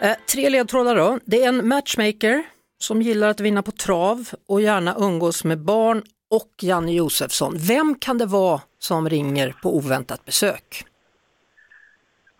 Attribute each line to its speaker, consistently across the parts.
Speaker 1: Eh, tre ledtrådar då. Det är en matchmaker som gillar att vinna på trav och gärna umgås med barn och Janne Josefsson. Vem kan det vara som ringer på oväntat besök?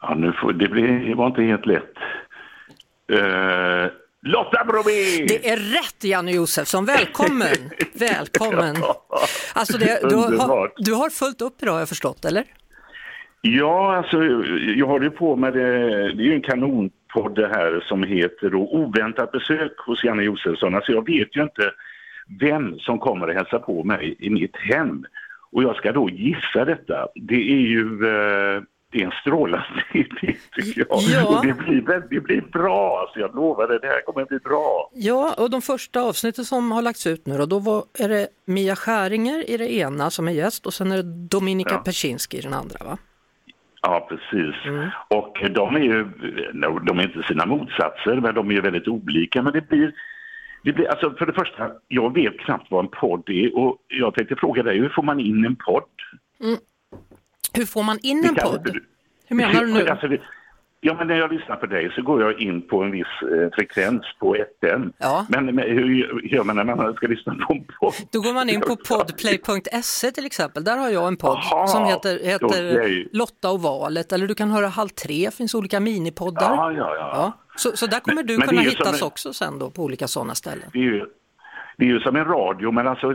Speaker 2: Ja, nu får, det, blir, det var inte helt lätt. Eh, Lotta Bromé!
Speaker 1: Det är rätt Janne Josefsson, välkommen! välkommen! Alltså det, du, har, du har fullt upp idag har jag förstått, eller?
Speaker 2: Ja, alltså jag håller på med det. Det är ju en kanonpodd det här som heter då Oväntat besök hos Janne Josefsson. Alltså jag vet ju inte vem som kommer att hälsa på mig i mitt hem. Och jag ska då gissa detta. Det är ju eh, det är en strålande idé tycker jag.
Speaker 1: Ja.
Speaker 2: Och det blir, det blir bra, alltså jag lovar det. Det här kommer att bli bra.
Speaker 1: Ja, och de första avsnitten som har lagts ut nu då, då var, är det Mia Skäringer i det ena som är gäst och sen är det Dominika
Speaker 2: Ja.
Speaker 1: Persinski i den andra va?
Speaker 2: Ja, precis. Och de är ju, de är inte sina motsatser, men de är ju väldigt olika. Men det blir, det blir, alltså för det första, jag vet knappt vad en podd är och jag tänkte fråga dig, hur får man in en podd?
Speaker 1: Hur får man in en podd? Hur menar du nu?
Speaker 2: Alltså, det, ja, men när jag lyssnar på dig så går jag in på en viss eh, frekvens på FM.
Speaker 1: Ja.
Speaker 2: Men, men hur gör man när man ska lyssna på en podd?
Speaker 1: Då går man in på podplay.se till exempel. Där har jag en podd
Speaker 2: Aha,
Speaker 1: som heter, heter
Speaker 2: okej.
Speaker 1: Lotta och valet. Eller du kan höra Halv tre, finns olika minipoddar.
Speaker 2: Ja, ja, ja.
Speaker 1: Så, så där kommer
Speaker 2: Men-
Speaker 1: du
Speaker 2: men det
Speaker 1: kunna
Speaker 2: som
Speaker 1: hittas
Speaker 2: en-
Speaker 1: också sen då på olika sådana ställen.
Speaker 2: det är ju, det är ju som en radio, men alltså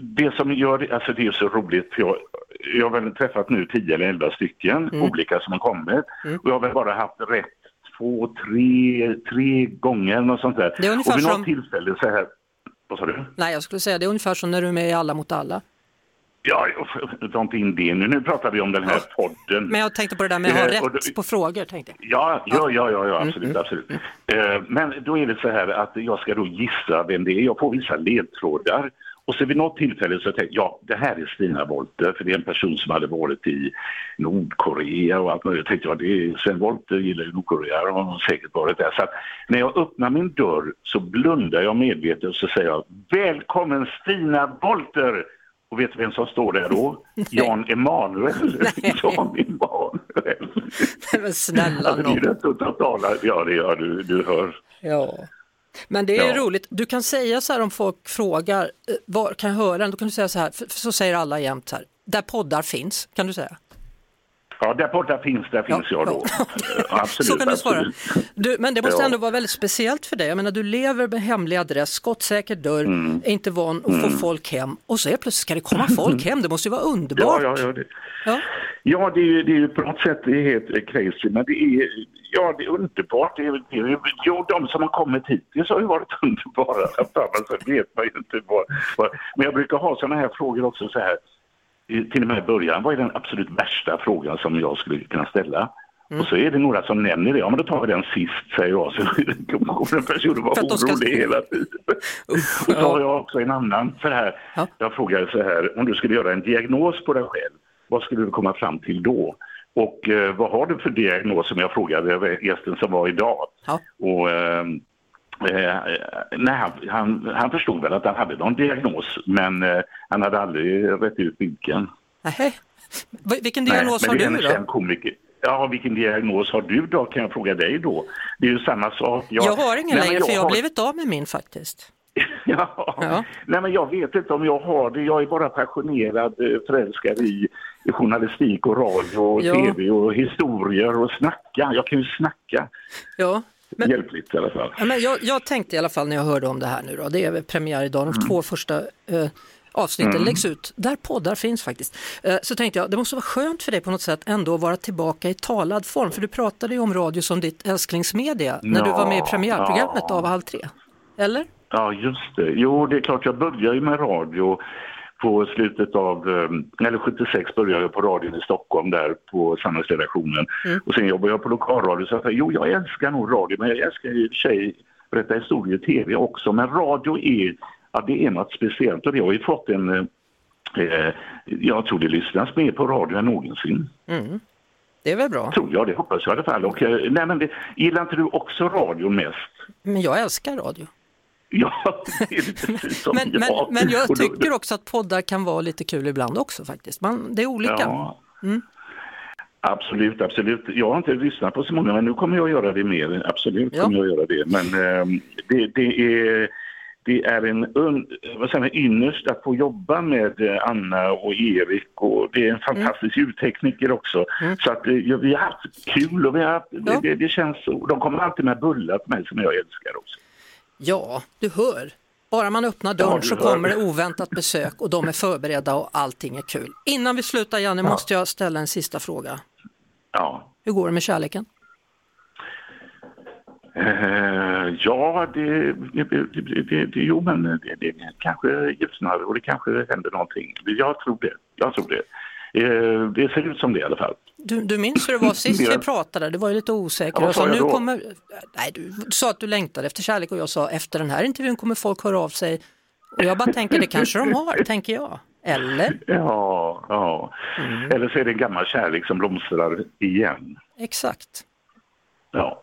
Speaker 2: det som gör alltså det är så roligt. För jag, jag har väl träffat nu 10 eller 11 stycken
Speaker 1: Mm.
Speaker 2: olika som har kommit och jag har väl bara haft rätt två, tre, tre gånger något sånt där.
Speaker 1: Det är ungefär
Speaker 2: och vid något
Speaker 1: som-
Speaker 2: tillfälle så här, vad sa du?
Speaker 1: Nej, jag skulle säga det är ungefär som när du är med i Alla mot alla.
Speaker 2: Ja, inte in det nu. Nu pratar vi om den här podden.
Speaker 1: Men jag tänkte på det där med att ha
Speaker 2: Eh,
Speaker 1: rätt
Speaker 2: då-
Speaker 1: på frågor. Tänkte jag.
Speaker 2: Ja, ja, ja, ja,
Speaker 1: Mm,
Speaker 2: ja absolut, absolut. Eh, Men då är det så här att jag ska då gissa vem det är. Jag får vissa ledtrådar. Och så vid något tillfälle så tänkte jag, ja, det här är Stina Wollter, för det är en person som hade varit i Nordkorea och allt möjligt. Jag tänkte, ja, det är Sven Wollter gillar ju Nordkorea, och har säkert varit där. Så att när jag öppnar min dörr så blundar jag medvetet och så säger jag, välkommen Stina Wollter! Och vet du vem som står där då? Jan Emanuel. Jan Emanuel.
Speaker 1: Men snälla
Speaker 2: Alltså, det är
Speaker 1: nån.
Speaker 2: rätt totala, ja det gör du, du hör.
Speaker 1: Ja. Men det är
Speaker 2: Ja.
Speaker 1: roligt, du kan säga så här om folk frågar, eh, var kan jag höra den? Då kan du säga så här, för, för så säger alla jämt så här, där poddar finns, kan du säga.
Speaker 2: Ja, där borta finns, där finns jag då.
Speaker 1: ja.
Speaker 2: Eh, Absolut,
Speaker 1: så kan du svara. Du, men det måste
Speaker 2: Ja.
Speaker 1: ändå vara väldigt speciellt för dig. Jag menar, du lever med hemlig adress, skottsäker dörr,
Speaker 2: Mm.
Speaker 1: är inte van att få folk hem och så är plötsligt ska det komma folk hem. Det måste ju vara underbart.
Speaker 2: Ja, ja, ja. Det,
Speaker 1: Ja.
Speaker 2: ja det, är, ju- det är ju på något sätt det är helt eh, crazy, men det är, ja, det är underbart. Det är, det är, jo, de som har kommit hittills har ju varit underbara. Men så vet man ju inte vad, vad. Men jag brukar ha sådana här frågor också så här. Till och med i början, vad är den absolut värsta frågan som jag skulle kunna ställa?
Speaker 1: Mm.
Speaker 2: Och så är det några som nämner det. Ja, men då tar vi den sist, säger jag. Så kommer den personen vara
Speaker 1: För att de ska-
Speaker 2: orolig hela tiden.
Speaker 1: Uff,
Speaker 2: Och så har
Speaker 1: ja.
Speaker 2: jag också en annan för det här.
Speaker 1: Ja.
Speaker 2: Jag frågade så här, om du skulle göra en diagnos på dig själv, vad skulle du komma fram till då? Och eh, vad har du för diagnos som jag frågade gästen som var idag?
Speaker 1: Ja.
Speaker 2: Och, eh, eh, nej, han, han, han förstod väl att han hade någon diagnos, men eh, han hade aldrig rätt ut vilken.
Speaker 1: Va- Vilken diagnos
Speaker 2: Nej,
Speaker 1: har du då?
Speaker 2: känd komiker. Ja, vilken diagnos har du då? Kan jag fråga dig då? Det är ju samma sak.
Speaker 1: Jag har ingen
Speaker 2: Nej,
Speaker 1: längre för jag har blivit av med min faktiskt.
Speaker 2: Ja.
Speaker 1: Ja.
Speaker 2: Nej, men jag vet inte om jag har det. Jag är bara passionerad, eh, förälskad i journalistik och radio och
Speaker 1: Ja.
Speaker 2: tv och historier och snacka. Jag kan ju snacka
Speaker 1: Ja. Men,
Speaker 2: hjälpligt i alla fall.
Speaker 1: ja, men jag, jag tänkte i alla fall när jag hörde om det här nu då, det är premiär idag, de
Speaker 2: Mm.
Speaker 1: två första eh, avsnitten läggs ut, där poddar finns faktiskt. Eh, så tänkte jag, det måste vara skönt för dig på något sätt ändå att vara tillbaka i talad form, för du pratade ju om radio som ditt älsklingsmedia när du
Speaker 2: Ja,
Speaker 1: var med i premiärprogrammet
Speaker 2: ja.
Speaker 1: av Halv tre. Eller?
Speaker 2: Ja, just det. Jo, det är klart, jag började ju med radio på slutet av, eh, eller 76 började jag på radion i Stockholm där på samhällsredaktionen. Och sen jobbade jag på lokalradio så jag sa, jo jag älskar nog radio men jag älskar i och för sig berätta historier i tv också. Men radio är, ja, det är något speciellt och det har ju fått en eh, jag tror det lyssnas mer på radio än någonsin.
Speaker 1: Mm. Det är väl bra?
Speaker 2: Tror jag, det hoppas jag i alla fall. Och, eh, nej, men det, gillar inte du också radio mest?
Speaker 1: Men jag älskar radio.
Speaker 2: Ja, det är precis som
Speaker 1: Men, men,
Speaker 2: jag.
Speaker 1: men jag tycker också att poddar kan vara lite kul ibland också faktiskt. Man, det är olika.
Speaker 2: Ja.
Speaker 1: Mm.
Speaker 2: Absolut, absolut. Jag har inte lyssnat på så många, men nu kommer jag att göra det mer. Absolut
Speaker 1: Ja.
Speaker 2: kommer jag att göra det. Men ehm, det, det, är, det är en vad säger man, ynnest att få jobba med eh, Anna och Erik och det är en fantastisk ljudtekniker också. Så att eh, ja, vi har haft kul och vi har haft,
Speaker 1: Ja.
Speaker 2: det, det, det känns. De kommer alltid med bullar till mig som jag älskar också.
Speaker 1: Ja, du hör. Bara man öppnar
Speaker 2: Ja,
Speaker 1: dörren
Speaker 2: du
Speaker 1: så kommer det oväntat besök och de är förberedda och allting är kul. Innan vi slutar Janne måste jag ställa en sista fråga.
Speaker 2: Ja.
Speaker 1: Hur går det med kärleken?
Speaker 2: Eh, ja, det, det, jo men det, det kanske ljusnar och det kanske händer någonting. Jag tror det. Jag tror det. Eh, det ser ut som det i alla fall.
Speaker 1: Du, du minns hur det var sist vi pratade, du var ju lite osäker.
Speaker 2: Ja, sa, jag
Speaker 1: nu
Speaker 2: då?
Speaker 1: kommer... Nej, du sa att du längtade efter kärlek och jag sa efter den här intervjun kommer folk höra av sig. Och jag bara tänker, det kanske de har, tänker jag. Eller?
Speaker 2: Ja, ja. Eller så är det en gammal kärlek som blomstrar igen.
Speaker 1: Exakt.
Speaker 2: Ja,